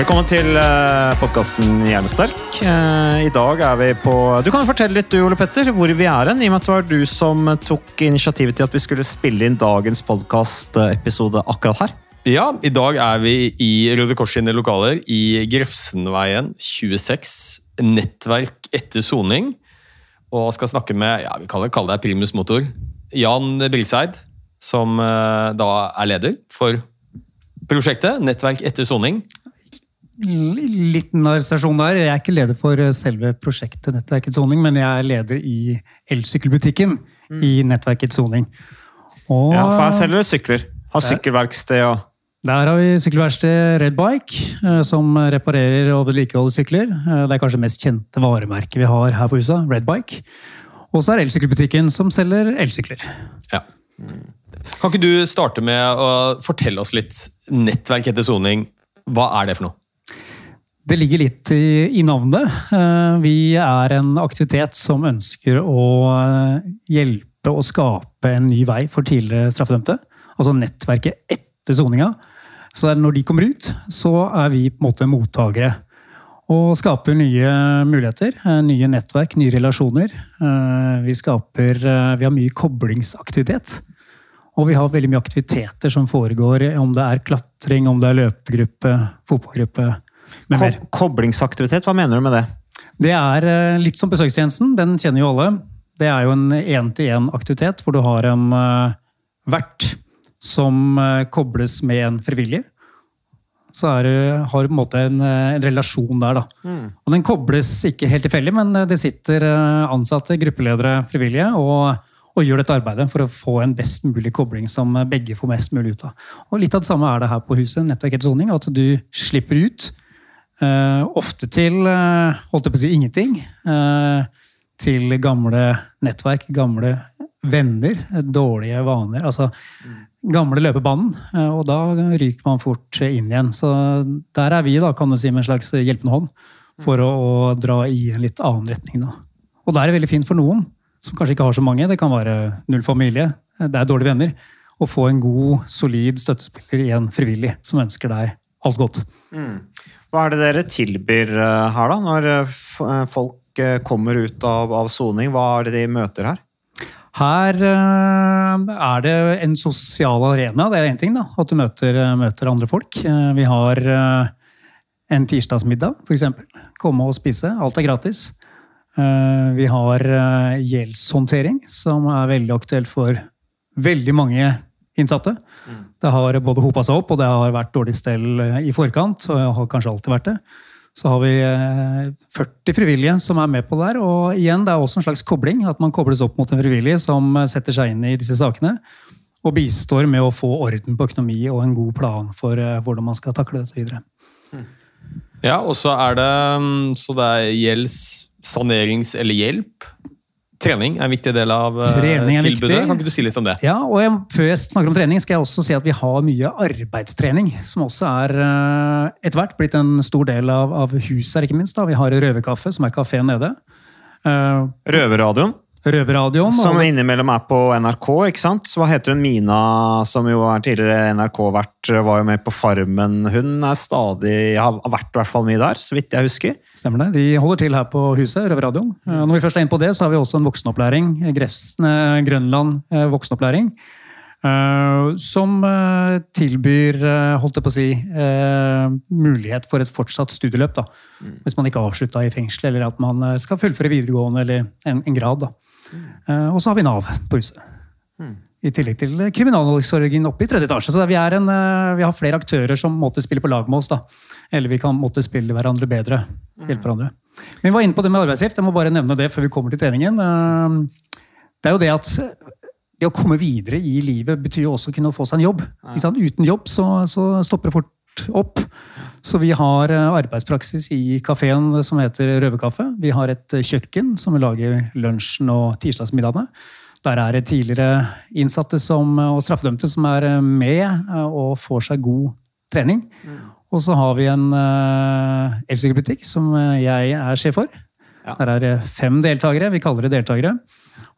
Velkommen til podkasten Hjernesterk. Eh, I dag er vi på Du kan fortelle litt, du, Ole Petter, hvor vi er hen. I og med at det var du som tok initiativet til at vi skulle spille inn dagens podkastepisode akkurat her. Ja, i dag er vi i Røde Kors sine lokaler i Grefsenveien 26. Nettverk etter soning. Og skal snakke med ja, vi kaller, kaller det primus motor. Jan Brilseid, som eh, da er leder for prosjektet Nettverk etter soning. Liten arrestasjon der. Jeg er ikke leder for eh, selve prosjektet Nettverkets soning, men jeg er leder i elsykkelbutikken i Nettverkets soning. Og Ja, for jeg selger sykler. Har sykkelverksted og der har vi sykkelverksted Red Bike, eh, som reparerer og vedlikeholder sykler. Eh, Det er kanskje det mest kjente varemerket vi har her på huset, Red Bike. Og så er elsykkelbutikken som selger elsykler. Ja. Kan ikke du starte med å fortelle oss litt Nettverk etter soning? Hva er det for noe? Det ligger litt i, i navnet. Eh, Vi er en aktivitet som ønsker å eh, hjelpe og skape en ny vei for tidligere straffedømte. Altså nettverket etter soninga. Så når de kommer ut, så er vi på en måte mottakere. Og skaper nye muligheter, eh, nye nettverk, nye relasjoner. Vi skaper Vi har mye koblingsaktivitet. Og vi har veldig mye aktiviteter som foregår, om det er klatring, om det er løpegruppe, fotballgruppe. Ko koblingsaktivitet. Hva mener du med det? Det er eh, litt som besøkstjenesten, den kjenner jo alle. Det er jo en én-til-én-aktivitet hvor du har en eh, vert som eh, kobles med en frivillig. Så det, har du på en måte en, en relasjon der, da. Og den kobles ikke helt tilfeldig, men det sitter ansatte, gruppeledere, frivillige, og, og gjør dette arbeidet for å få en best mulig kobling som begge får mest mulig ut av. Og litt av det samme er det her på huset, Nettverk etter soning, at du slipper ut. Eh, ofte til uh, holdt jeg på å si ingenting. Uh, til gamle nettverk, gamle venner, dårlige vaner. Altså gamle løpebanen. og da ryker man fort inn igjen. Så der er vi, da, kan du si, med en slags hjelpende hånd for å, å dra i en litt annen retning. Da. Og da er det veldig fint for noen som kanskje ikke har så mange. Det kan være null familie, det er dårlige venner. Å få en god, solid støttespiller i en frivillig som ønsker deg alt godt. Hva er det dere tilbyr eh, her, da? Når eh, eh, folk kommer ut av, av soning, hva er det de møter her? Her er det en sosial arena, det er én ting. da, At du møter, møter andre folk. Vi har en tirsdagsmiddag, f.eks. Komme og spise. Alt er gratis. Vi har gjeldshåndtering, som er veldig aktuelt for veldig mange innsatte. Det har både hopa seg opp, og det har vært dårlig stell eh, i forkant. og har kanskje alltid vært det. Så har vi eh, 40 frivillige som er med på det der. Og igjen, det er også en slags kobling. At man kobles opp mot en frivillig som eh, setter seg inn i disse sakene. Og bistår med å få orden på økonomi og en god plan for eh, hvordan man skal takle dette videre. Ja, og så er det mm, Så det er gjelds, sanerings eller hjelp. Trening er en viktig del av eh, Trening er tilbudet. viktig. Kan ikke du si litt om det? Ja, og jeg, Før jeg snakker om trening, skal jeg også si at vi har mye arbeidstrening. Som også er eh, etter hvert blitt en stor del av, av huset her, ikke minst. da. Vi har Røverkaffe, som er kafeen nede. Eh, Røverradioen? Røverradioen. Som og- innimellom er på NRK, ikke sant? Så Hva heter hun? Mina, som jo er tidligere NRK-vert, var jo med på Farmen. Hun er stadig, har vært i hvert fall mye der, så vidt jeg husker. Stemmer det. De holder til her på huset, Røverradioen. Eh, Når vi først er inne på det, så har vi også en voksenopplæring. eh, Grefsen, eh, Grønland voksenopplæring. Som tilbyr, holdt jeg på å si, mulighet for et fortsatt studieløp. da. Hvis man ikke avslutta i fengsel, eller at man skal fullføre videregående eller en, en grad. da. Eh, Og så har vi Nav på huset. I tillegg til kriminalomsorgen oppe i tredje etasje. Så vi, er en, eh, vi har flere aktører som måtte spille på lag med oss. da. Eller vi kan måtte spille hverandre bedre. Hjelpe hverandre. Men vi var inne på det med arbeidsgift. Jeg må bare nevne det før vi kommer til treningen. Eh, Det er jo det at det å komme videre i livet betyr jo også å kunne få seg en jobb. Uten jobb så, så stopper det fort opp. Så vi har eh, arbeidspraksis i kafeen som heter Røverkaffe. Vi har et eh, kjøkken som vi lager lunsjen og tirsdagsmiddagene. Der er det tidligere innsatte som, og straffedømte som er eh, med eh, og får seg god trening. Og så har vi en elsykkelbutikk som eh, jeg er sjef for. Der er det fem deltakere. Vi kaller det deltakere.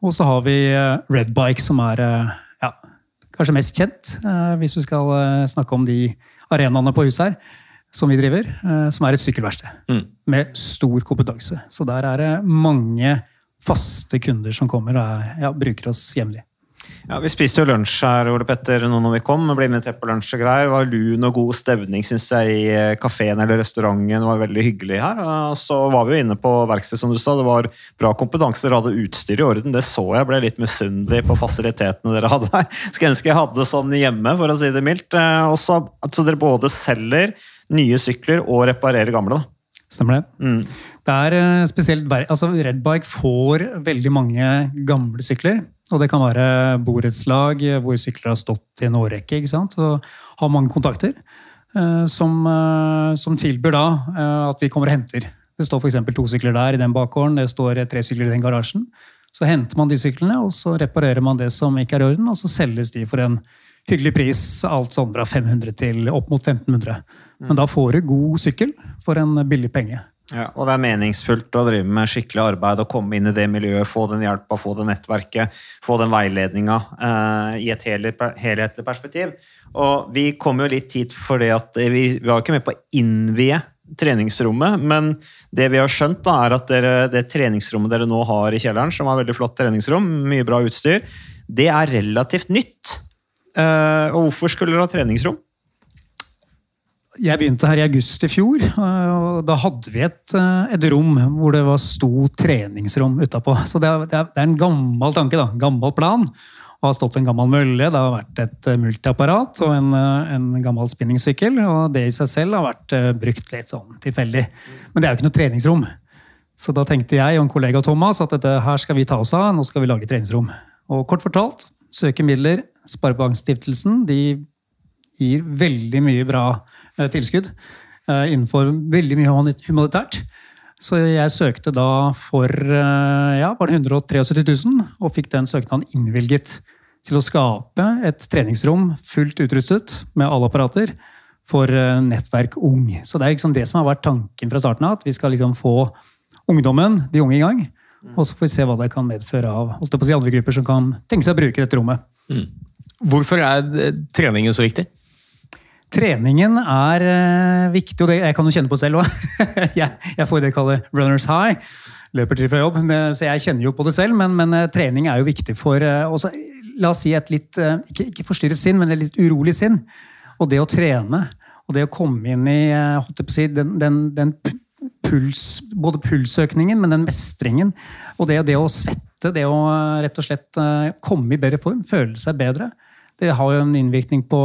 Og så har vi eh, Red Bike, som er eh, ja, kanskje mest kjent, eh, hvis vi skal eh, snakke om de arenaene på huset her, som vi driver, eh, som er et sykkelverksted. Med stor kompetanse. Så der er det mange faste kunder som kommer og er, ja, bruker oss jevnlig. Ja, Vi spiste jo lunsj her Ole Petter, nå når vi kom. ble invitert på lunsj og greier. Det var lun og god stemning synes jeg, i eh, kafeen eller restauranten. Det var veldig hyggelig her. Og så var vi jo inne på verksted, som du sa. Det var bra kompetanse. Dere hadde utstyr i orden. Det så jeg. Ble litt misunnelig på fasilitetene dere hadde her. Skulle ønske jeg hadde sånn hjemme, for å si det mildt. Eh, Og så dere både selger nye sykler og reparerer gamle. da. Stemmer det? Det er eh, spesielt altså Redbike får veldig mange gamle sykler. Og det kan være borettslag eh, hvor sykler har stått i en årrekke. ikke sant? Og har mange kontakter. eh, Som, eh, som tilbyr da at vi kommer og henter. Det står f.eks. to sykler der i den bakgården, det står tre sykler i den garasjen. Så henter man de syklene, og så reparerer man det som ikke er i orden, og så selges de for en hyggelig pris. Alt sånn fra 500 til opp mot 1500. Men da får du god sykkel for en billig penge. Ja, og det er meningsfullt å drive med skikkelig arbeid og komme inn i det miljøet, få den hjelpa, få det nettverket, få den veiledninga eh, i et helhetlig perspektiv. Og vi kom jo litt hit fordi at vi, vi var ikke med på å innvie treningsrommet, men det vi har skjønt, da, er at dere, det treningsrommet dere nå har i kjelleren, som er veldig flott treningsrom, mye bra utstyr, det er relativt nytt. Eh, og hvorfor skulle dere ha treningsrom? Jeg begynte her i august i fjor, og da hadde vi et, eh, et rom hvor det var sto treningsrom utapå. Så det er, det er en gammel tanke, da. Gammel plan. Det har stått en gammel mølle, det har vært et eh, multiapparat og en, eh, en gammel spinningsykkel. Og det i seg selv har vært brukt litt sånn tilfeldig. Men det er jo ikke noe treningsrom. Så da tenkte jeg og en kollega Thomas at dette her skal vi ta oss av, nå skal vi lage treningsrom. Og kort fortalt, søke midler. Sparebankstiftelsen de gir veldig mye bra tilskudd eh, innenfor veldig mye humanitært. Så jeg søkte da for eh, ja, var det 173 000, og fikk den søknaden innvilget til å skape et treningsrom fullt utrustet med alle apparater for eh, Nettverk Ung. Så det er liksom det som har vært tanken fra starten av, at vi skal liksom få ungdommen, de unge, i gang. Og så får vi se hva det kan medføre av holdt på å si, andre grupper som kan tenke seg å bruke dette rommet. Hvorfor er eh, treningen så viktig? Treningen er eh, viktig, og det, jeg kan jo kjenne på selv òg. jeg, jeg får det jeg kaller runners high. Løper til fra jobb, så jeg kjenner jo på det selv. Men, men eh, trening er jo viktig for eh, også, La oss si et litt ikke, ikke forstyrret sinn, men et litt urolig sinn. Og det å trene, og det å komme inn i den, den, den puls, både pulsøkningen, men den mestringen. Og det, det å svette, det å rett og slett komme i bedre form, føle seg bedre. Det har jo en innvirkning på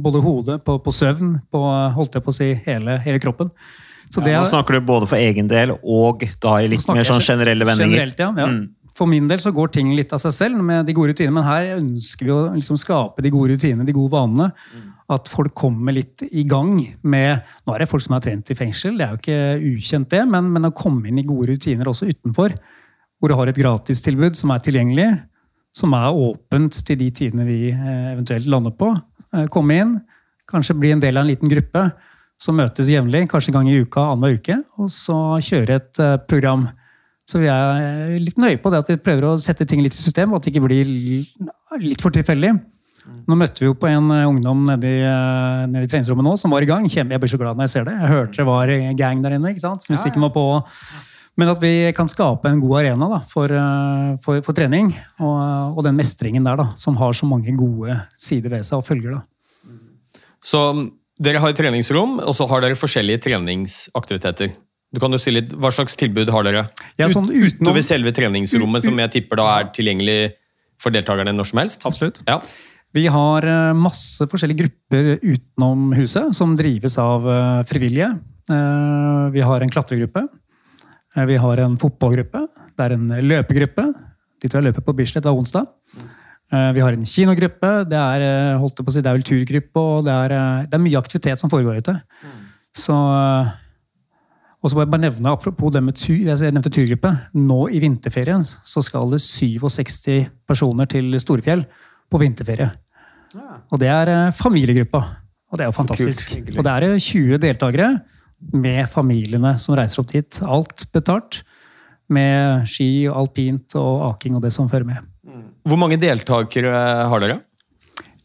både hodet, på, på søvn, på holdt jeg på å si, hele, hele kroppen. Så det Ja, nå er- snakker du både for egen del og da i litt mer sånn generelle vendinger. Generelt, ja. ja. Mm. For min del så går ting litt av seg selv med de gode rutinene, men her ønsker vi å liksom skape de gode rutinene, de gode vanene. At folk kommer litt i gang med Nå er det folk som har trent i fengsel, det er jo ikke ukjent det, men, men å komme inn i gode rutiner også utenfor, hvor du har et gratistilbud som er tilgjengelig, som er åpent til de tidene vi eh, eventuelt lander på. Eh, Komme inn, kanskje bli en del av en liten gruppe som møtes jevnlig, kanskje en gang i uka, annenhver uke, og så kjøre et eh, program Så vi er litt nøye på det at vi prøver å sette ting litt i system, og at det ikke blir litt for tilfeldig. Nå møtte vi jo på en ungdom nede i, nede i treningsrommet nå som var i gang. Jeg blir så glad når jeg ser det. Jeg hørte det var gang der inne. ikke sant? Musikken var på. Men at vi kan skape en god arena da, for, eh, for, for trening. Og, og den mestringen der, da, som har så mange gode sider ved seg og følger. da. Så dere har et treningsrom, og så har dere forskjellige treningsaktiviteter. Du kan jo si litt, Hva slags tilbud har dere? Ja, sånn utenom- Utover selve treningsrommet, som jeg tipper da er tilgjengelig for deltakerne når som helst? Absolutt. Ja. Vi har eh, masse forskjellige grupper utenom huset som drives av eh, frivillige. Vi har en klatregruppe. Eh, Vi har en fotballgruppe. Det er en løpegruppe. De tror jeg løper på Bislett hver onsdag. Eh, Vi har en kinogruppe. Det er, eh, holdt på å si, det er vel turgruppe, og det er, eh, det er mye aktivitet som foregår ute. Så eh, og så må jeg bare nevne, apropos det med tur, jeg nevnte turgruppe. Nå i vinterferien så skal det 67 personer til Storefjell på vinterferie. Og det er eh, familiegruppa. Og det er jo fantastisk. kult, og det er eh, 20 deltakere med familiene som reiser opp dit. Alt betalt. Med ski, alpint og aking og det som fører med. Hvor mange deltakere har dere?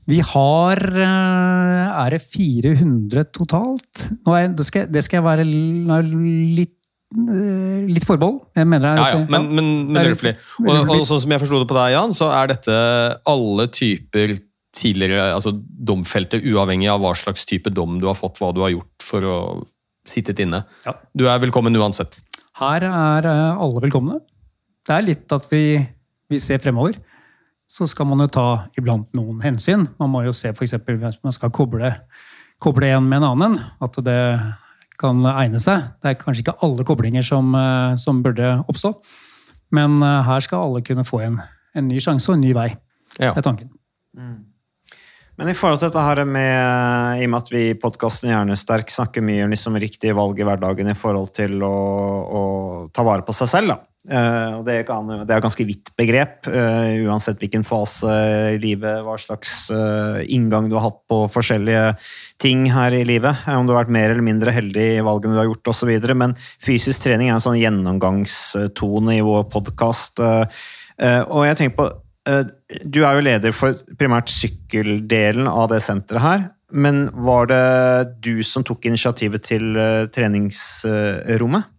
Vi har eh, Er det 400 totalt? Er, det, skal, det skal jeg være litt, eh, litt forbehold. Jeg mener det er- Ja, ja, men, men, men litt- Og, og sånn som jeg forsto det på deg, Jan, så er dette alle typer tidligere altså domfelte, uavhengig av hva slags type dom du har fått, hva du har gjort for å sittet inne. Ja. Du er velkommen uansett. Her er eh, alle velkomne. Det er litt at vi, vi ser fremover. Så skal man jo ta iblant noen hensyn. Man må jo se f.eks. hvis man skal koble, koble en med en annen. At det kan egne seg. Det er kanskje ikke alle koblinger som, eh, som burde oppstå. Men eh, her skal alle kunne få en, en ny sjanse og en ny vei. Ja. Det er tanken. Men i forhold til dette her med, i og med at vi i podkasten Hjernesterk snakker mye om liksom riktige valg i hverdagen i forhold til å, å ta vare på seg selv, da. Uh, og det, kan, det er et ganske vidt begrep, uh, uansett hvilken fase i livet, hva slags uh, inngang du har hatt på forskjellige ting her i livet. om du har vært mer eller mindre heldig i valgene du har gjort osv. Men fysisk trening er en sånn gjennomgangstone i vår podkast. og jeg tenker på Du er jo leder for primært sykkeldelen av det senteret her. Men var det du som tok initiativet til eh, treningsrommet?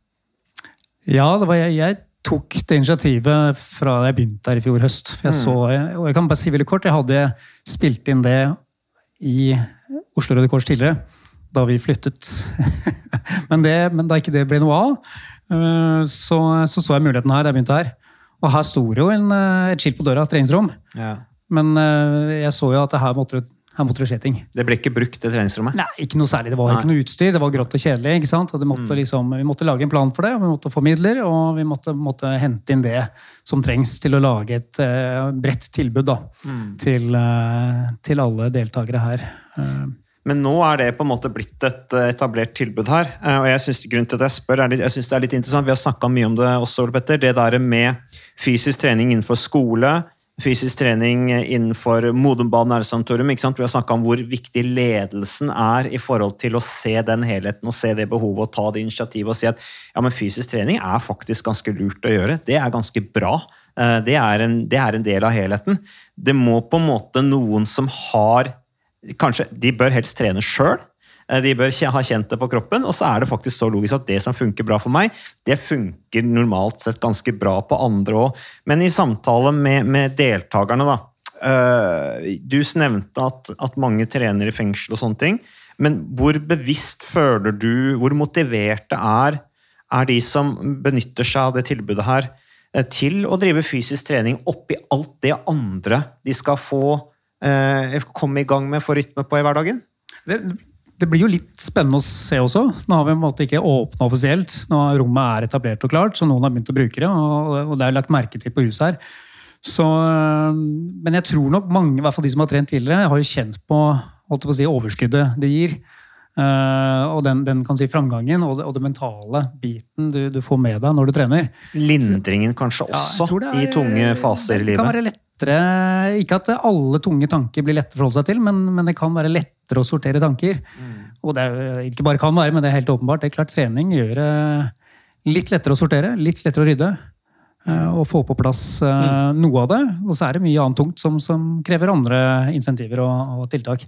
Ja, det var jeg, jeg tok det initiativet fra jeg begynte her i fjor høst. Jeg så, og jeg kan bare si veldig kort, jeg hadde spilt inn det i Oslo Røde Kors tidligere, da vi flyttet. men, det, men da ikke det ble noe av, eh, så så, så jeg muligheten her da jeg begynte her. Og her sto det jo en, eh, et skilt på døra, treningsrom. Ja. Men eh, jeg så jo at her måtte, det- her måtte det skje ting. Det ble ikke brukt, det treningsrommet? Nei, ikke noe særlig. Det var Nei. ikke noe utstyr. Det var grått og kjedelig. ikke sant? Måtte liksom, vi måtte lage en plan for det, og vi måtte få midler, og vi måtte, måtte hente inn det som trengs til å lage et uh, bredt tilbud da, til, uh, til alle deltakere her. Eh, Men nå er det på en måte blitt et eh, etablert tilbud her. eh, Og jeg synes, grunnen til at jeg spør, litt, jeg synes det er litt interessant. Vi har snakka mye om det også, Ole Petter. Det der med fysisk trening innenfor skole, fysisk trening innenfor Modum Bad Nærsanatorium. ikke sant? Vi har snakka om hvor viktig ledelsen er i forhold til å se den helheten og se det behovet og ta det initiativet og si at ja, men fysisk trening er faktisk ganske lurt å gjøre. Det er ganske bra. Eh, Det er en, det er en del av helheten. Det må på en måte noen som har Kanskje de bør helst trene sjøl. De bør ha kjent det på kroppen, og så er det faktisk så logisk at det som funker bra for meg, det funker normalt sett ganske bra på andre òg. Men i samtale med, med deltakerne, da. øh, Du nevnte at, at mange trener i fengsel og sånne ting. Men hvor bevisst føler du, hvor motiverte er, er de som benytter seg av det tilbudet her, eh, til å drive fysisk trening oppi alt det andre de skal få eh, komme i gang med, få rytme på i hverdagen? Det, det blir jo litt spennende å se også. Nå har vi en måte ikke åpna offisielt. Nå Rommet er etablert og klart, så noen har begynt å bruke det. Og, og det er lagt merke til på huset her. Så, øh, men jeg tror nok mange, i hvert fall de som har trent tidligere, har jo kjent på på si, overskuddet det gir. Eh, og den, den kan si framgangen og det, og det mentale biten du, du får med deg når du trener. Lindringen kanskje også ja, er- i tunge faser i Det kan livet? være lettere, Ikke at alle tunge tanker blir lette å forholde seg til, men, men det kan være lettere å sortere tanker. Mm. Og det er, ikke bare kan være, men det er helt åpenbart. Det er klart Trening gjør det litt lettere å sortere, litt lettere å rydde. Uh, og få på plass eh, noe av det. Og så er det mye annet tungt som, som krever andre insentiver og, og tiltak.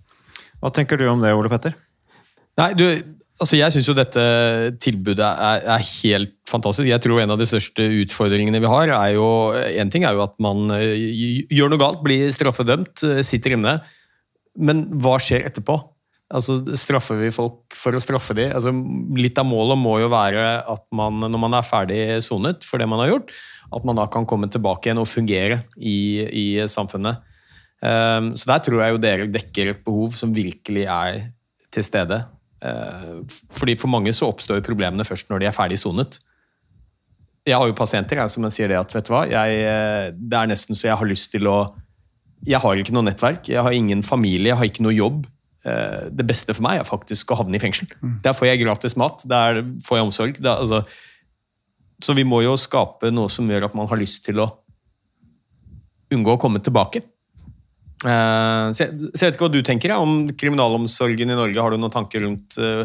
Hva tenker du om det, Ole Petter? Nei, du, altså Jeg syns jo dette tilbudet er, er, helt fantastisk. Jeg tror en av de største utfordringene vi har, er jo En ting er jo at man eh, gjør noe galt, blir straffedømt, eh, sitter inne. Men hva skjer etterpå? Altså, Straffer vi folk for å straffe dem? Altså, litt av målet må jo være at man, når man er ferdig sonet for det man har gjort, at man da kan komme tilbake igjen og fungere i, i samfunnet. Um, så der tror jeg jo dere dekker et behov som virkelig er til stede. Uh, fordi For mange så oppstår problemene først når de er ferdig sonet. Jeg har jo pasienter jeg, som sier det at vet du hva, jeg, eh, det er nesten så jeg har lyst til å Jeg har ikke noe nettverk, jeg har ingen familie, jeg har ikke noe jobb. Eh, det beste for meg er faktisk å havne i fengsel. Mm. Der får jeg gratis mat, der får jeg omsorg. Der, altså, så vi må jo skape noe som gjør at man har lyst til å unngå å komme tilbake. Uh, så, jeg, så, jeg, vet ikke hva du tenker om kriminalomsorgen i Norge. Har du noen tanker rundt uh,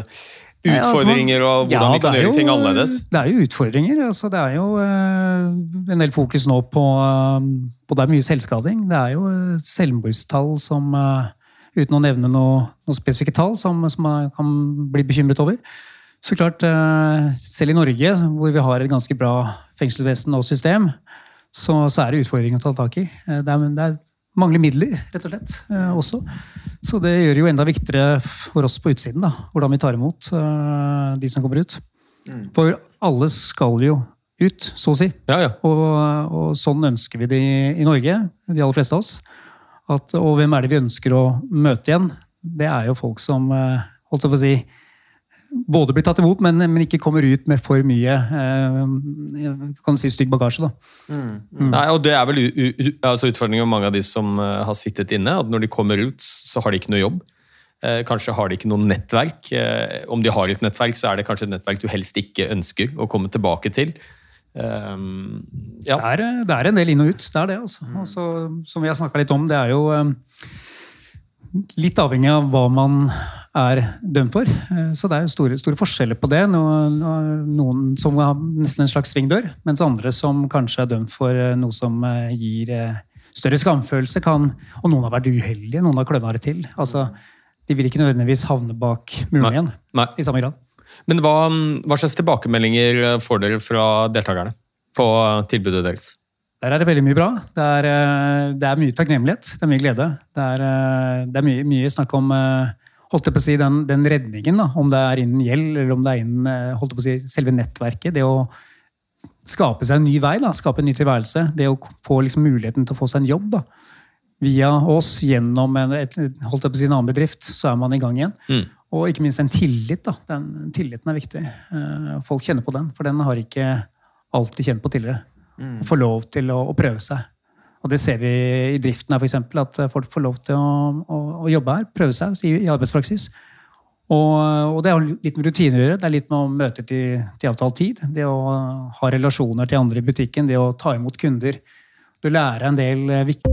utfordringer og hvordan ja, vi kan gjøre jo, ting annerledes? Det er jo utfordringer. Altså, det er jo uh, en del fokus nå på, på Det er mye selvskading. Det er jo selvmordstall som uten å nevne noen noe spesifikke tall som, som, man kan bli bekymret over. Så klart, eh, selv i Norge, hvor vi har et ganske bra fengselsvesen og system, så, så er det utfordringer å ta tak i. Eh, det, er, det er mangler midler, rett og slett, eh, også. Så det gjør det jo enda viktigere for oss på utsiden, da, hvordan vi tar imot de som kommer ut. Mm. For alle skal jo ut, så å si. Ja, ja. Og, og, sånn ønsker vi det i, i Norge, de aller fleste av oss. At, og hvem er det vi ønsker å møte igjen? Det er jo folk som eh, holdt jeg på å si, både blir tatt imot, men, men, ikke kommer ut med for mye eh, kan si stygg bagasje. Da. Mm. Mm. Nei, og Det er vel altså utfordringen med mange av de som uh, har sittet inne. at Når de kommer ut, så har de ikke noe jobb. Eh, kanskje har de ikke noe nettverk. Eh, om de har et nettverk, så er det kanskje et nettverk du helst ikke ønsker å komme tilbake til. Um, ja. det, er, det, er, en del inn og ut. Det er det. Altså. Mm. Altså, som vi har snakka litt om, det er jo um, litt avhengig av hva man er dømt for. Uh, så det er jo store, store forskjeller på det. Noen, noen, som har nesten en slags svingdør, mens andre som kanskje er dømt for uh, noe som uh, gir større skamfølelse, kan Og noen har vært uheldige, noen har kløna det til. Altså, de vil ikke nødvendigvis havne bak muren igjen i samme grad. Men hva, hva, slags tilbakemeldinger får dere fra deltakerne på tilbudet deres? Der er det veldig mye bra. Det er, eh, det er mye takknemlighet. Det er mye glede. Det er, eh, det er mye, mye, snakk om eh, holdt jeg på å si, den, den redningen. Da. Om det er innen gjeld, eller om det er innen holdt jeg på å si, selve nettverket. Det å skape seg en ny vei, da. skape en ny tilværelse. Det å få liksom, muligheten til å få seg en jobb. Da. Via oss, gjennom en, et, holdt jeg på å si, en annen bedrift, så er man i gang igjen. Mm. Og ikke minst en tillit. da. Den tilliten er viktig. Folk kjenner på den, for den har ikke alltid kjent på tidligere. Mm. Få lov til å, å, prøve seg. Og det ser vi i driften her, f.eks. At folk får lov til å, å, å jobbe her. Prøve seg i, i arbeidspraksis. Og, og, det har litt med rutiner å gjøre. Det er litt med å møte til, til avtalt tid. Det å ha relasjoner til andre i butikken. Det å ta imot kunder. Du lærer en del eh, viktig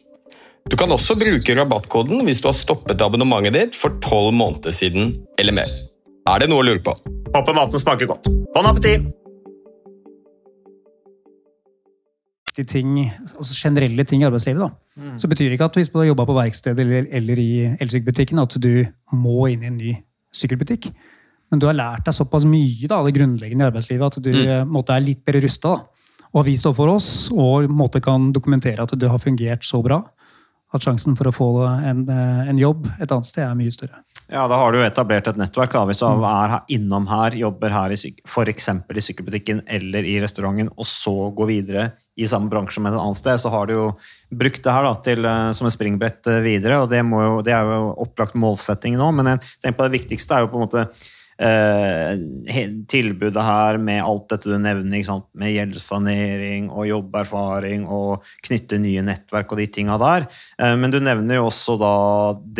Du kan også bruke rabattkoden hvis du har stoppet abonnementet ditt for tolv måneder siden eller mer. Er det noe å lure på? Håper maten smaker godt. Bon appétit! Ting, altså generelle ting i arbeidslivet, da. Mm. så betyr det ikke at hvis du har jobba på verkstedet eller, eller i elsykkelbutikken, at du må inn i en ny sykkelbutikk. Men du har lært deg såpass mye da, det grunnleggende i arbeidslivet at du mm. måtte, er litt bedre rusta. Og har vist overfor for oss og måte, kan dokumentere at du har fungert så bra at sjansen for å få en, eh, en, jobb et annet sted er mye større. Ja, Da har du jo etablert et nettverk. da, Hvis du mm. er innom her, jobber her f.eks. i sykkelbutikken eller i restauranten, og så går videre i samme bransje, men et annet sted, så har du jo brukt det her da, til, eh, som et springbrett eh, videre. og det, jo, det er jo opplagt målsetting nå, men tenker på det viktigste er jo på en måte Eh, tilbudet her med alt dette du nevner, med gjeldssanering og jobberfaring og knytte nye nettverk og de tinga der. Eh, men du nevner jo også da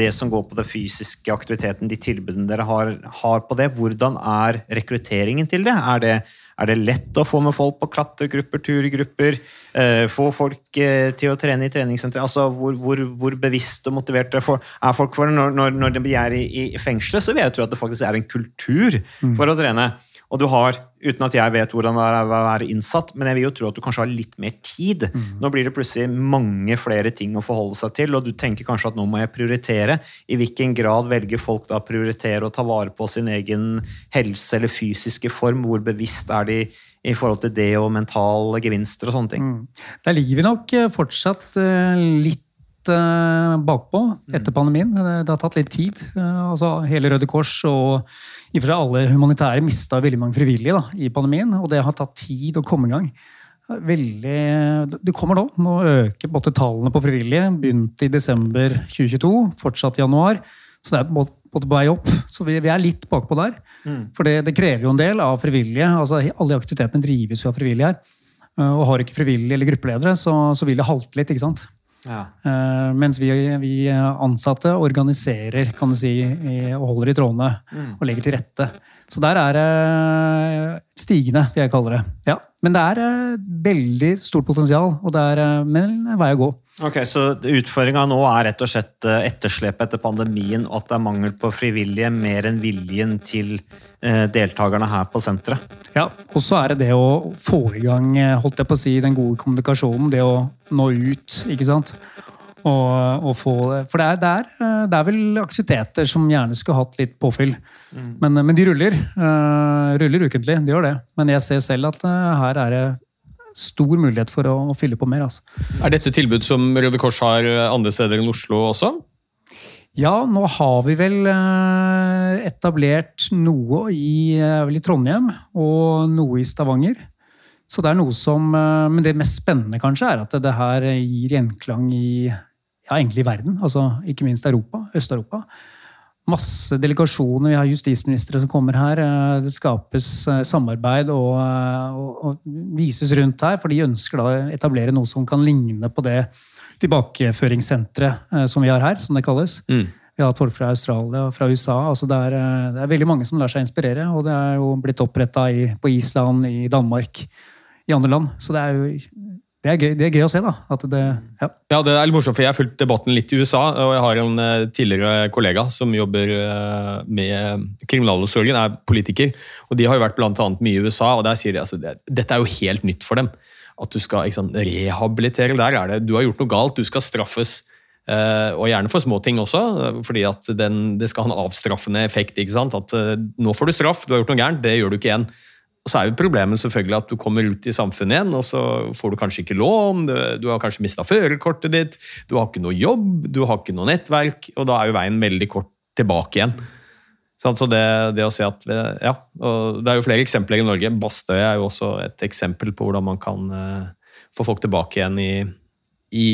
det som går på den fysiske aktiviteten, de tilbudene dere har, har på det. Hvordan er rekrutteringen til det? Er det er det lett å få med folk på klatregrupper, turgrupper? Eh, få folk eh, til å trene i treningssentre? Altså, hvor, hvor, hvor, bevisst og motivert er folk for det? Når, når, når de er i, i fengselet, så vil jeg tro at det faktisk er en kultur mm. for å trene. Og du har, uten at jeg vet hvordan det er å være innsatt, men jeg vil jo tro at du kanskje har litt mer tid. Mm. Nå blir det plutselig mange flere ting å forholde seg til, og du tenker kanskje at nå må jeg prioritere. I hvilken grad velger folk da å prioritere å ta vare på sin egen helse eller fysiske form? Hvor bevisst er de i forhold til det og mentale gevinster og sånne ting? Mm. Der ligger vi nok eh, fortsatt eh, litt eh, bakpå etter mm. pandemien. Det har tatt litt tid. Altså, hele Røde Kors og i og for seg alle humanitære mista veldig mange frivillige da, i pandemien, og det har tatt tid å komme i gang. Veldig, det kommer nå. Nå øker både tallene på frivillige. Begynte i desember 2022, fortsatt i januar. Så det er både på vei opp. Så vi, vi er litt bakpå der. Mm. For det, det, krever jo en del av frivillige. altså Alle aktivitetene drives jo av frivillige her. Og har ikke frivillige eller gruppeledere, så, så vil det halte litt. ikke sant? Ja. Uh, mens vi, vi, ansatte organiserer kan du si, og holder i trådene mm. og legger til rette. Så der er det stigende, vil jeg kalle det. Ja. Men det er uh, veldig stort potensial, og det er uh, en vei å gå. Ok, Så utfordringa nå er rett og slett eh, etterslepet etter pandemien, og at det er mangel på frivillige mer enn viljen til eh, deltakerne her på senteret? Ja, og så er det det å få i gang eh, holdt jeg på å si, den gode kommunikasjonen. Det å nå ut, ikke sant. Og, og få, for det er, det, er, det er, vel aktiviteter som gjerne skulle hatt litt påfyll. Mm. Men, men, de ruller. Uh, ruller ukentlig, de gjør det. Men jeg ser selv at uh, her er det stor mulighet for å, å fylle på mer. Altså. Er dette tilbud som Røde Kors har andre steder enn Oslo også? Ja, nå har vi vel uh, etablert noe i, eh, i Trondheim og noe i Stavanger. Så det er noe som, eh, Men det mest spennende kanskje er at det her gir gjenklang i ja, egentlig i verden. altså Ikke minst Europa, Øst-Europa. Masse delegasjoner, vi har justisministre som kommer her. eh, Det skapes eh, samarbeid og, eh, og, og vises rundt her, for de ønsker da å etablere noe som kan ligne på det tilbakeføringssenteret som vi har her, som det kalles. Mm. Vi har hatt folk fra Australia og fra USA. altså det er, det er veldig mange som lar seg inspirere. Og det er jo blitt oppretta på Island, i Danmark, i andre land. Så det er jo det er gøy, det er gøy å se, da. Det, ja. Ja, det er litt morsomt, for Jeg har fulgt debatten litt i USA, og jeg har en eh, tidligere kollega som jobber eh, med kriminalomsorgen, er politiker. og De har jo vært blant annet mye i USA, og der sier de altså, det, dette er jo helt nytt for dem. At du skal sant, rehabilitere. Der er det Du har gjort noe galt, du skal straffes. eh, og gjerne for små ting også, eh, fordi at den, det skal ha en avstraffende effekt. At eh, nå får du straff, du har gjort noe gærent, det gjør du ikke igjen. Og så er jo problemet selvfølgelig at du kommer ut i samfunnet igjen, og så får du kanskje ikke lån, du, du har kanskje mista førerkortet ditt, du har ikke noe jobb, du har ikke noe nettverk, og da er jo veien veldig kort tilbake igjen. Sånn, så det, det å se at vi- Ja, og det er jo flere eksempler i Norge. Bastøy er jo også et eksempel på hvordan man kan eh, få folk tilbake igjen i, i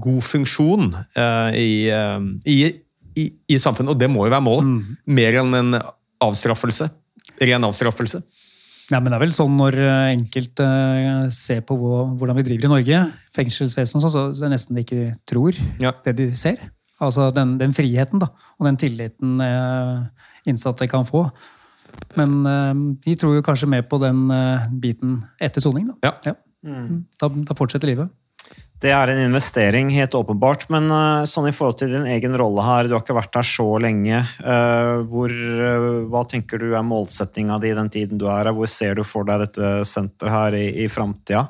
god funksjon eh, i, eh, i, i, i samfunnet, og det må jo være målet. Mer enn en avstraffelse. Ren avstraffelse. Nei, men det er vel sånn når eh, enkelte eh, ser på hvordan vi driver i Norge, fengselsvesen sånn, så så er det nesten de ikke tror det de ser. Altså den, den friheten da, og den tilliten eh, innsatte kan få. Men vi tror jo kanskje mer på den biten etter soning. Da. Ja. Da, da fortsetter livet. Det er en investering, helt åpenbart. Men eh, sånn i forhold til din egen rolle her, du har ikke vært her så lenge. eh, hvor, eh, hva tenker du er målsettinga di den tiden du er her? Hvor ser du for deg dette senteret her i, i framtida?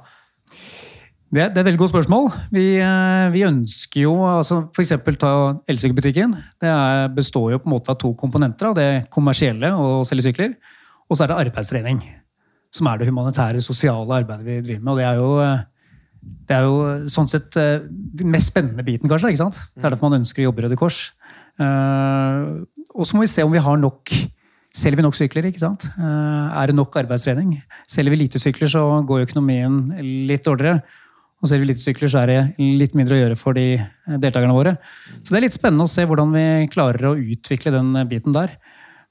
Det, er et veldig godt spørsmål. Vi, vi ønsker jo altså F.eks. ta elsykkelbutikken. Det er, består jo på en måte av to komponenter. det Det kommersielle og å selge sykler. Og så er det arbeidstrening. Som er det humanitære, sosiale arbeidet vi driver med. Og det er jo, det er jo sånn sett eh, den mest spennende biten, kanskje. ikke sant? Det er derfor man ønsker å jobbe i Røde Kors. Eh, og så må vi se om vi har nok Selger vi nok sykler? ikke sant? Eh, er det nok arbeidstrening? Selger vi lite sykler, så går økonomien litt dårligere. Og selger vi lite sykler, så er det litt mindre å gjøre for de eh, deltakerne våre. Så det er litt spennende å se hvordan vi klarer å utvikle den eh, biten der.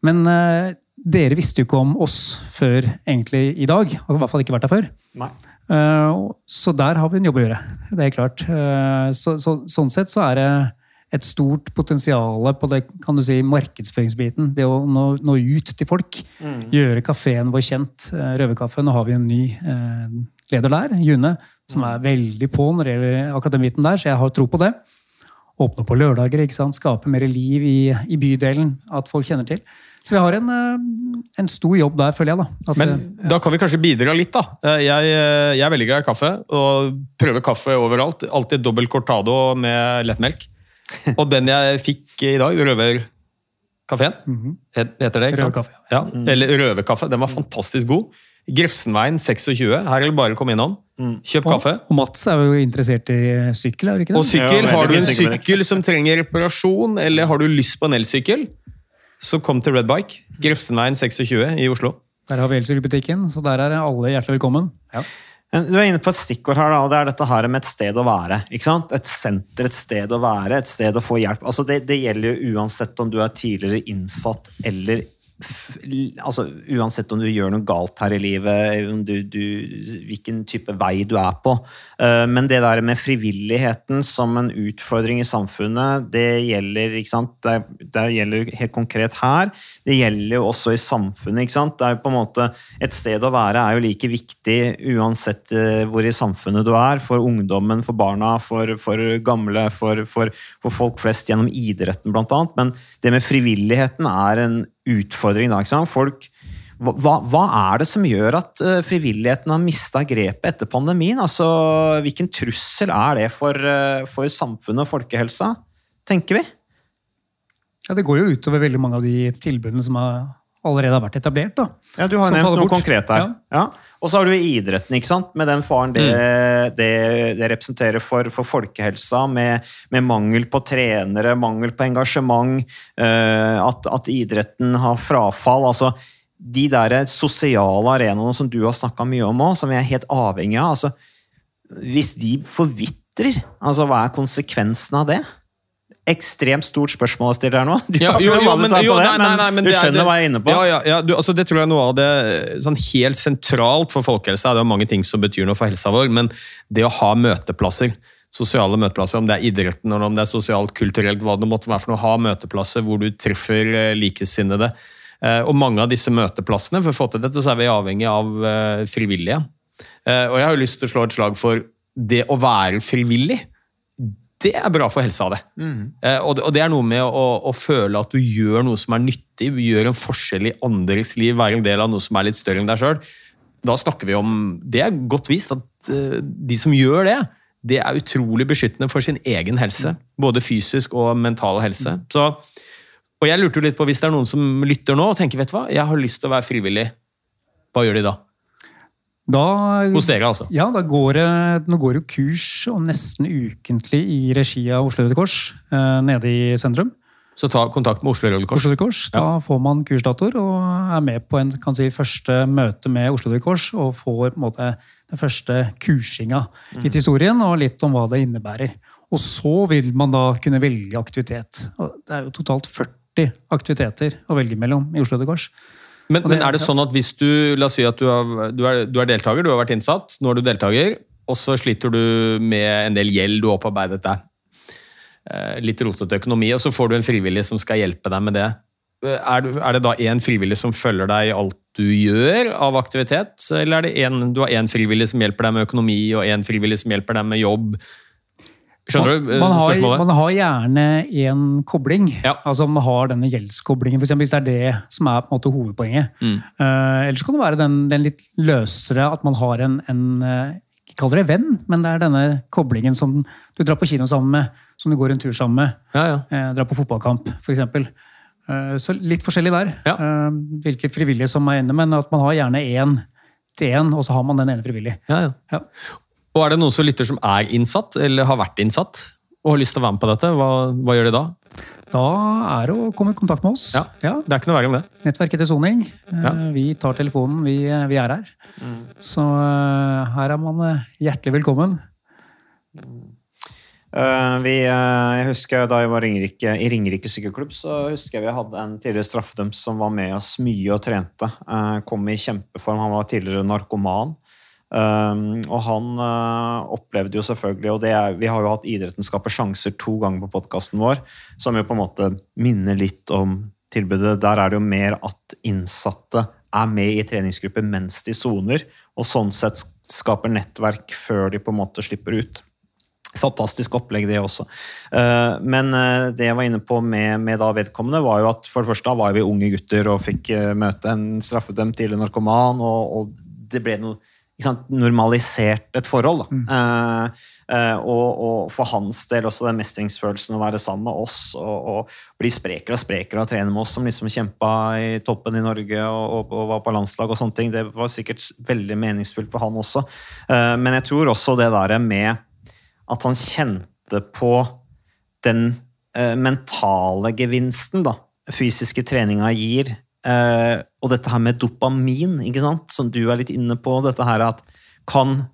Men eh, dere visste jo ikke om oss før egentlig i dag. Og i hvert fall ikke vært der før. Nei. Eh, så der har vi en jobb å gjøre. Det er klart. Eh, så, så, sånn sett så er det et stort potensial på det kan du si, markedsføringsbiten. Det å nå, nå ut til folk. Mm. Gjøre kafeen vår kjent. eh, Røverkaffe. Nå har vi en ny eh, leder der, June, som er veldig på når det gjelder akkurat den biten der, så jeg har tro på det. Åpne på lørdager, ikke sant? skape mer liv i, i bydelen. At folk kjenner til. Så vi har en, eh, en stor jobb der, føler jeg. da. At, Men eh, da kan vi kanskje bidra litt, da. Eh, Jeg, jeg er veldig glad i kaffe, og prøver kaffe overalt. Alltid dobbel cortado med lettmelk. Og den jeg fikk i dag, Røverkafeen, het- heter det, ikke sant? Røverkaffe, Ja, eller Røverkaffe. Den var fantastisk god. Grefsenveien 26. Her er det bare å komme innom. Kjøp kaffe. Og, og Mats er jo interessert i sykkel, er det ikke det? Og sykkel. Har du en sykkel som trenger reparasjon, eller har du lyst på en elsykkel, så kom til Red Bike. Grefsenveien 26 i Oslo. Der har vi elsykkelbutikken, så der er alle hjertelig velkommen. Ja. Du er inne på et stikkord her, da, og det er dette her med et sted å være. ikke sant? Et senter, et sted å være, et sted å få hjelp. Altså det, det gjelder jo uansett om du er tidligere innsatt eller altså Uansett om du gjør noe galt her i livet, du, du, hvilken type vei du er på. Eh, Men det der med frivilligheten som en utfordring i samfunnet, det gjelder? Det, det gjelder helt konkret her. Det gjelder jo også i samfunnet. Det er på en måte, Et sted å være er jo like viktig uansett eh, hvor i samfunnet du er. For ungdommen, for barna, for, for gamle, for, for, for folk flest gjennom idretten bl.a. Men det med frivilligheten er en utfordring. da, ikke sant? Folk, hva, hva er det som gjør at eh, frivilligheten har mista grepet etter pandemien? Altså, Hvilken trussel er det for, eh, for samfunnet og folkehelsa, tenker vi? Ja, Det går jo utover veldig mange av de tilbudene som har, allerede har vært etablert. da. Ja, Du har nevnt noe konkret der. Ja. Ja. Og så har du idretten, ikke sant? med den faren det, det, det representerer for, for folkehelsa, med, med mangel på trenere, mangel på engasjement, uh, at, at idretten har frafall. altså De der sosiale arenaene som du har snakka mye om òg, som vi er helt avhengig av. altså Hvis de forvitrer, altså hva er konsekvensen av det? Ekstremt stort spørsmål å stille her nå. Du Ja, jo, jo, men, jo, nei, nei, nei, men du er- skjønner det- hva jeg er inne på. Ja, ja, ja du, altså, det tror jeg er noe av det sånn helt sentralt for folkehelsa. Det er mange ting som betyr noe for helsa vår, men det å ha møteplasser, sosiale møteplasser, om det er idretten eller om det er sosialt, kulturelt, hva det måtte være for noe, ha møteplasser hvor du treffer eh, likesinnede. Eh, Og mange av disse møteplassene, for å få til dette, så er vi avhengig av eh, frivillige. Eh, Og jeg har jo lyst til å slå et slag for det å være frivillig. Det er bra for helsa, det. Eh, Og det, og det er noe med å, å føle at du gjør noe som er nyttig, gjør en forskjell i andres liv, være en del av noe som er litt større enn deg sjøl. Da snakker vi om Det er godt vist at eh, de som gjør det, det er utrolig beskyttende for sin egen helse. Både fysisk og mental helse. Så, og jeg lurte jo litt på, hvis det er noen som lytter nå og tenker vet du hva, jeg har lyst til å være frivillig, hva gjør de da? Da, Hos dere, altså? Ja, da går det, nå går det kurs og nesten ukentlig i regi av Oslo Røde Kors eh, nede i sentrum. Så ta kontakt med Oslo Røde Kors. Oslo Røde Kors. Da får man kursdatoer og er med på en kan si, første møte med Oslo Røde Kors og får måte, den første kursinga. Litt historien og litt om hva det innebærer. Og så vil man da kunne velge aktivitet. Det er jo totalt 40 aktiviteter å velge mellom i Oslo Røde Kors. Men, men er det sånn at hvis du La oss si at du, har, du, er, du er deltaker, du har vært innsatt, nå er du deltaker, og så sliter du med en del gjeld du har opparbeidet deg. Eh, Litt rotete økonomi, og så får du en frivillig som skal hjelpe deg med det. Eh, Er, du, er det da én frivillig som følger deg i alt du gjør av aktivitet, eller er det en, du har én frivillig som hjelper deg med økonomi, og én frivillig som hjelper deg med jobb? Skjønner du eh, man har, spørsmålet? Man har gjerne en kobling. Altså Man har denne gjeldskoblingen, for eksempel, hvis det er det som er på en måte hovedpoenget. Mm. Eh, ellers kan det være den, den litt løsere, at man har en, en eh, Ikke kall det venn, men det er denne koblingen som du drar på kino sammen med, som du går en tur sammen med. Eh, drar på fotballkamp, f.eks. Uh, så litt forskjellig der. Eh, hvilke frivillige som er inne, men at man har gjerne én til én, og så har man den ene frivillig. Ja, ja. Og er det noen som lytter som er innsatt, eller har vært innsatt, og har lyst til å være med på dette? Hva, hva gjør de da? Da er det å komme i kontakt med oss. Ja, Det er ikke noe verre enn det. Nettverket til soning. Eh, Ja. Vi tar telefonen, vi, vi er her. Så eh, her er man eh, hjertelig velkommen. Uh, vi, uh, jeg husker Da jeg var Ringerike, i Ringerike sykkelklubb, så husker jeg vi hadde en tidligere straffedømt som var med oss mye og trente. Uh, kom i kjempeform. Han var tidligere narkoman. Um, og han uh, opplevde jo selvfølgelig Og er, vi har jo hatt Idretten skaper sjanser to ganger på podkasten vår, som jo på en måte minner litt om tilbudet. Der er det jo mer at innsatte er med i treningsgrupper mens de soner, og sånn sett skaper nettverk før de på en måte slipper ut. Fantastisk opplegg, det også. Eh, Men eh, det jeg var inne på med, med da vedkommende, var jo at for det første var vi unge gutter og fikk møte en straffedømt tidligere narkoman, og, og det ble noe sant, normalisert et forhold. Da. Eh, eh, og, og for hans del også den mestringsfølelsen å være sammen med oss og, og bli sprekere og sprekere og trene med oss som liksom kjempa i toppen i Norge og, og, og var på landslag og sånne ting. Det var sikkert veldig meningsfullt for han også. Eh, men jeg tror også det der med at han kjente på den eh, mentale gevinsten da, fysiske treninga gir. Eh, og dette her med dopamin, ikke sant? som du er litt inne på. dette her at Kan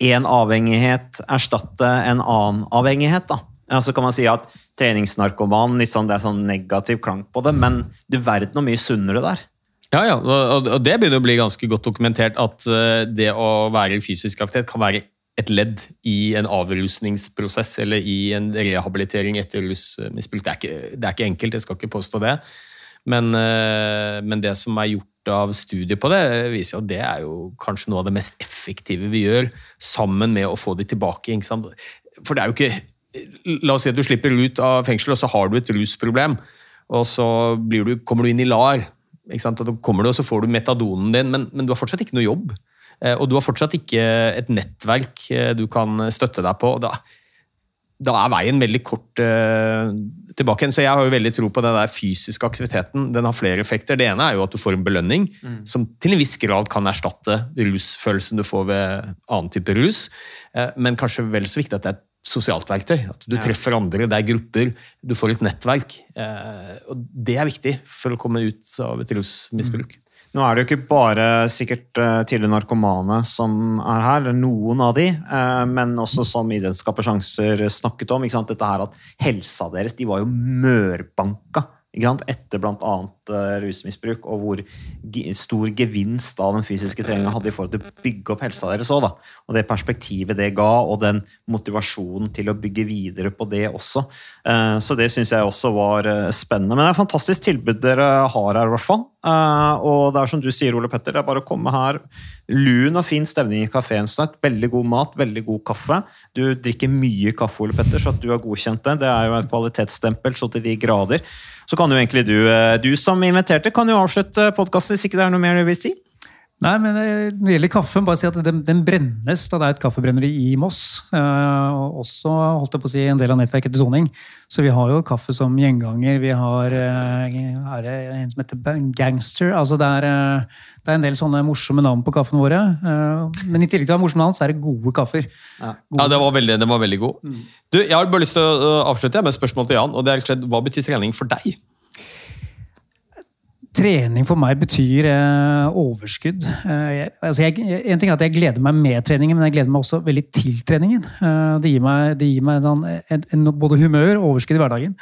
én avhengighet erstatte en annen avhengighet? da? Altså kan man si at treningsnarkoman sånn, det er sånn negativ klank på det, men du verden hvor mye sunnere det er. Ja, ja, og og det begynner å bli ganske godt dokumentert at eh, det å være i fysisk aktivitet kan være et ledd i en avrusningsprosess eller i en rehabilitering etter rusmisbruk. Det, det er ikke enkelt, jeg skal ikke påstå det. Men, eh, men det som er gjort av studier på det, viser jo at det er jo kanskje noe av det mest effektive vi gjør, sammen med å få de tilbake. For det er jo ikke La oss si at du slipper ut av fengsel, og så har du et rusproblem. Og så du, kommer du inn i LAR, og da kommer du, og så får du metadonen din, men, men du har fortsatt ikke noe jobb. Eh, Og du har fortsatt ikke et nettverk eh, du kan støtte deg på. Da, da er veien veldig kort eh, tilbake igjen. Så jeg har jo veldig tro på den der fysiske aktiviteten. Den har flere effekter. Det ene er jo at du får en belønning, som til en viss grad kan erstatte rusfølelsen du får ved annen type rus. Eh, Men kanskje vel så viktig at det er et sosialt verktøy. At du Ja. treffer andre, det er grupper, du får et nettverk. Eh, og det er viktig for å komme ut av et rusmisbruk. Nå er det jo ikke bare sikkert eh, tidligere narkomane som er her, eller noen av de, eh, men også som Idrettsskaper sjanser snakket om. Dette her at helsa deres de var jo mørbanka etter bl.a. Uh, rusmisbruk, og hvor stor gevinst av den fysiske treninga hadde i forhold til å bygge opp helsa deres òg. Og det perspektivet det ga, og den motivasjonen til å bygge videre på det også. Eh, så det syns jeg også var eh, spennende. Men det er et fantastisk tilbud dere har her, i hvert fall. Eh, og det er som du sier, Ole Petter, det er bare å komme her. Lun og fin stemning i kafeen. Veldig god mat, veldig god kaffe. Du drikker mye kaffe, Ole Petter, så at du har godkjent det. Det er jo et kvalitetsstempel så til de grader. Så kan jo egentlig du, eh, du som inviterte, kan jo avslutte podkasten hvis ikke det er noe mer du vil si. Nei, men eh, Når det gjelder kaffen, bare si at den, den brennes. da Det er et kaffebrenneri i Moss. Eh, og også holdt jeg på å si, en del av nettverket til soning. Så vi har jo kaffe som gjenganger. Vi har eh, er det en som heter Gangster. altså det er, eh, det er en del sånne morsomme navn på kaffene våre. Eh, men i tillegg til å ha morsomme navn, så er det gode kaffer. Ja, det var veldig, det var veldig god. Du, Jeg har bare lyst til å avslutte med et spørsmål til Jan. og det er Hva betyr trening for deg? Trening for meg betyr eh, overskudd. Eh, jeg, altså jeg, en ting er at jeg gleder meg med treningen, men jeg gleder meg også veldig til treningen. Eh, det gir meg, det gir meg en, en, en, både humør og overskudd i hverdagen.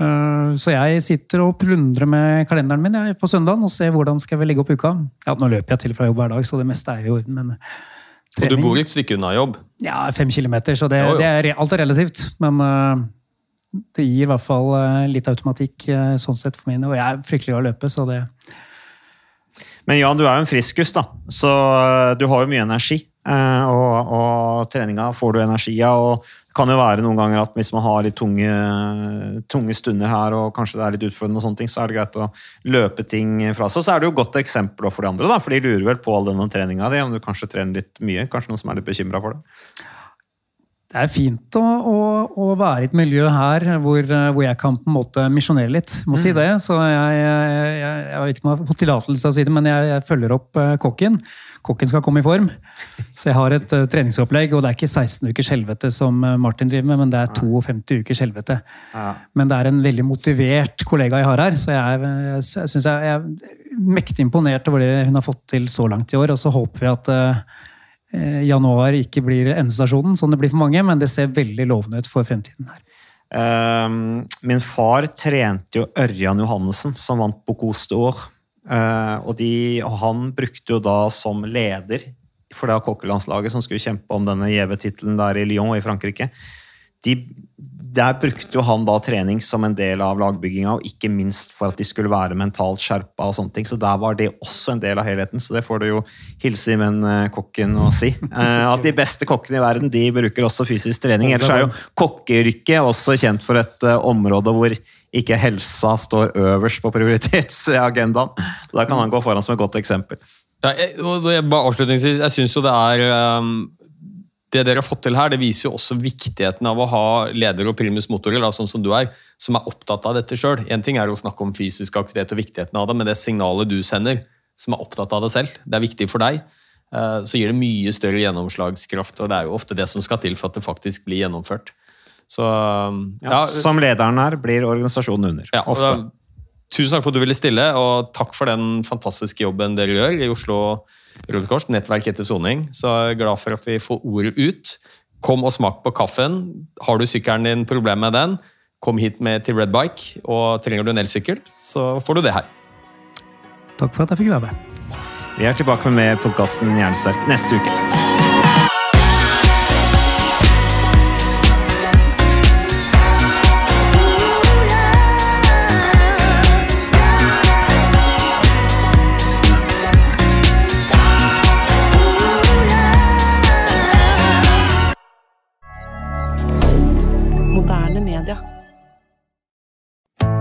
Eh, så jeg sitter og plundrer med kalenderen min jeg, på søndagen og ser hvordan skal vi legge opp uka. Ja, nå løper jeg til fra jobb hver dag, så det meste er i orden. men Og du bor et stykke unna jobb. Ja, fem kilometer, så det, Jo, jo. det er, alt er relativt. Men eh, det gir i hvert fall eh, litt automatikk eh, sånn sett for mine. Og jeg er fryktelig glad i å løpe, så det Men Jan, du er jo en friskus, da, så eh, du har jo mye energi. Og, og treninga får du energi av. og Det kan jo være noen ganger at hvis man har litt tunge, tunge stunder her, og kanskje det er litt utfordrende, og sånne ting, så er det greit å løpe ting fra seg. Så er det jo et godt eksempel for de andre, da, for de lurer vel på all denne treninga di, om du kanskje trener litt mye. Kanskje noen som er litt bekymra for det. Det er fint å, å, å være i et miljø her hvor, eh, hvor jeg kan på en måte misjonere litt. Må si det. Så jeg, jeg, jeg, jeg vet ikke om jeg har fått tillatelse til å si det, men jeg, følger opp eh, kokken. Kokken skal komme i form. Så jeg har et uh, treningsopplegg, og det er ikke 16 ukers helvete som Martin driver med, men det er 52 ukers helvete. Ja. Men det er en veldig motivert kollega jeg har her, så jeg, jeg, synes jeg, er mektig imponert over det hun har fått til så langt i år. Og så håper vi at eh, januar ikke blir endestasjonen, som det blir for mange, men det ser veldig lovende ut for fremtiden her. Ehm, min far trente jo Ørjan Johannessen, som vant Bocuse d'Or. Eh, og, og han brukte jo da som leder for det kokkelandslaget som skulle kjempe om denne gjeve tittelen der i Lyon i Frankrike. De, der brukte jo han da trening som en del av lagbygginga, og ikke minst for at de skulle være mentalt skjerpa. og sånne ting, Så der var det også en del av helheten. Så det får du jo hilse i men eh, kokken å si. Eh, at de beste kokkene i verden de bruker også fysisk trening. Ellers er jo kokkeyrket også kjent for et eh, område hvor ikke helsa står øverst på prioritetsagendaen. Så Der kan han gå foran som et godt eksempel. Ja, jeg, og jeg, bare avslutningsvis, jeg syns jo det er um, Det dere har fått til her, det viser jo også viktigheten av å ha ledere og primus motorer, da, sånn som du er, som er opptatt av dette sjøl. Én ting er å snakke om fysisk aktivitet og viktigheten av det, men det signalet du sender, som er opptatt av det selv, det er viktig for deg, eh, så gir det mye større gjennomslagskraft. Og det er jo ofte det som skal til for at det faktisk blir gjennomført. Så ja, Ja, som lederen her blir organisasjonen under. ja, ofte. da, tusen takk for at du ville stille, og takk for den fantastiske jobben dere gjør i Oslo Røde Kors, nettverk etter soning. Så jeg er glad for at vi får ordet ut. Kom og smak på kaffen. Har du sykkelen din problem med den, kom hit med til Red Bike. Og trenger du en elsykkel, så får du det her. Takk for at jeg fikk være med. Vi er tilbake med mer podkasten Jernsterk neste uke.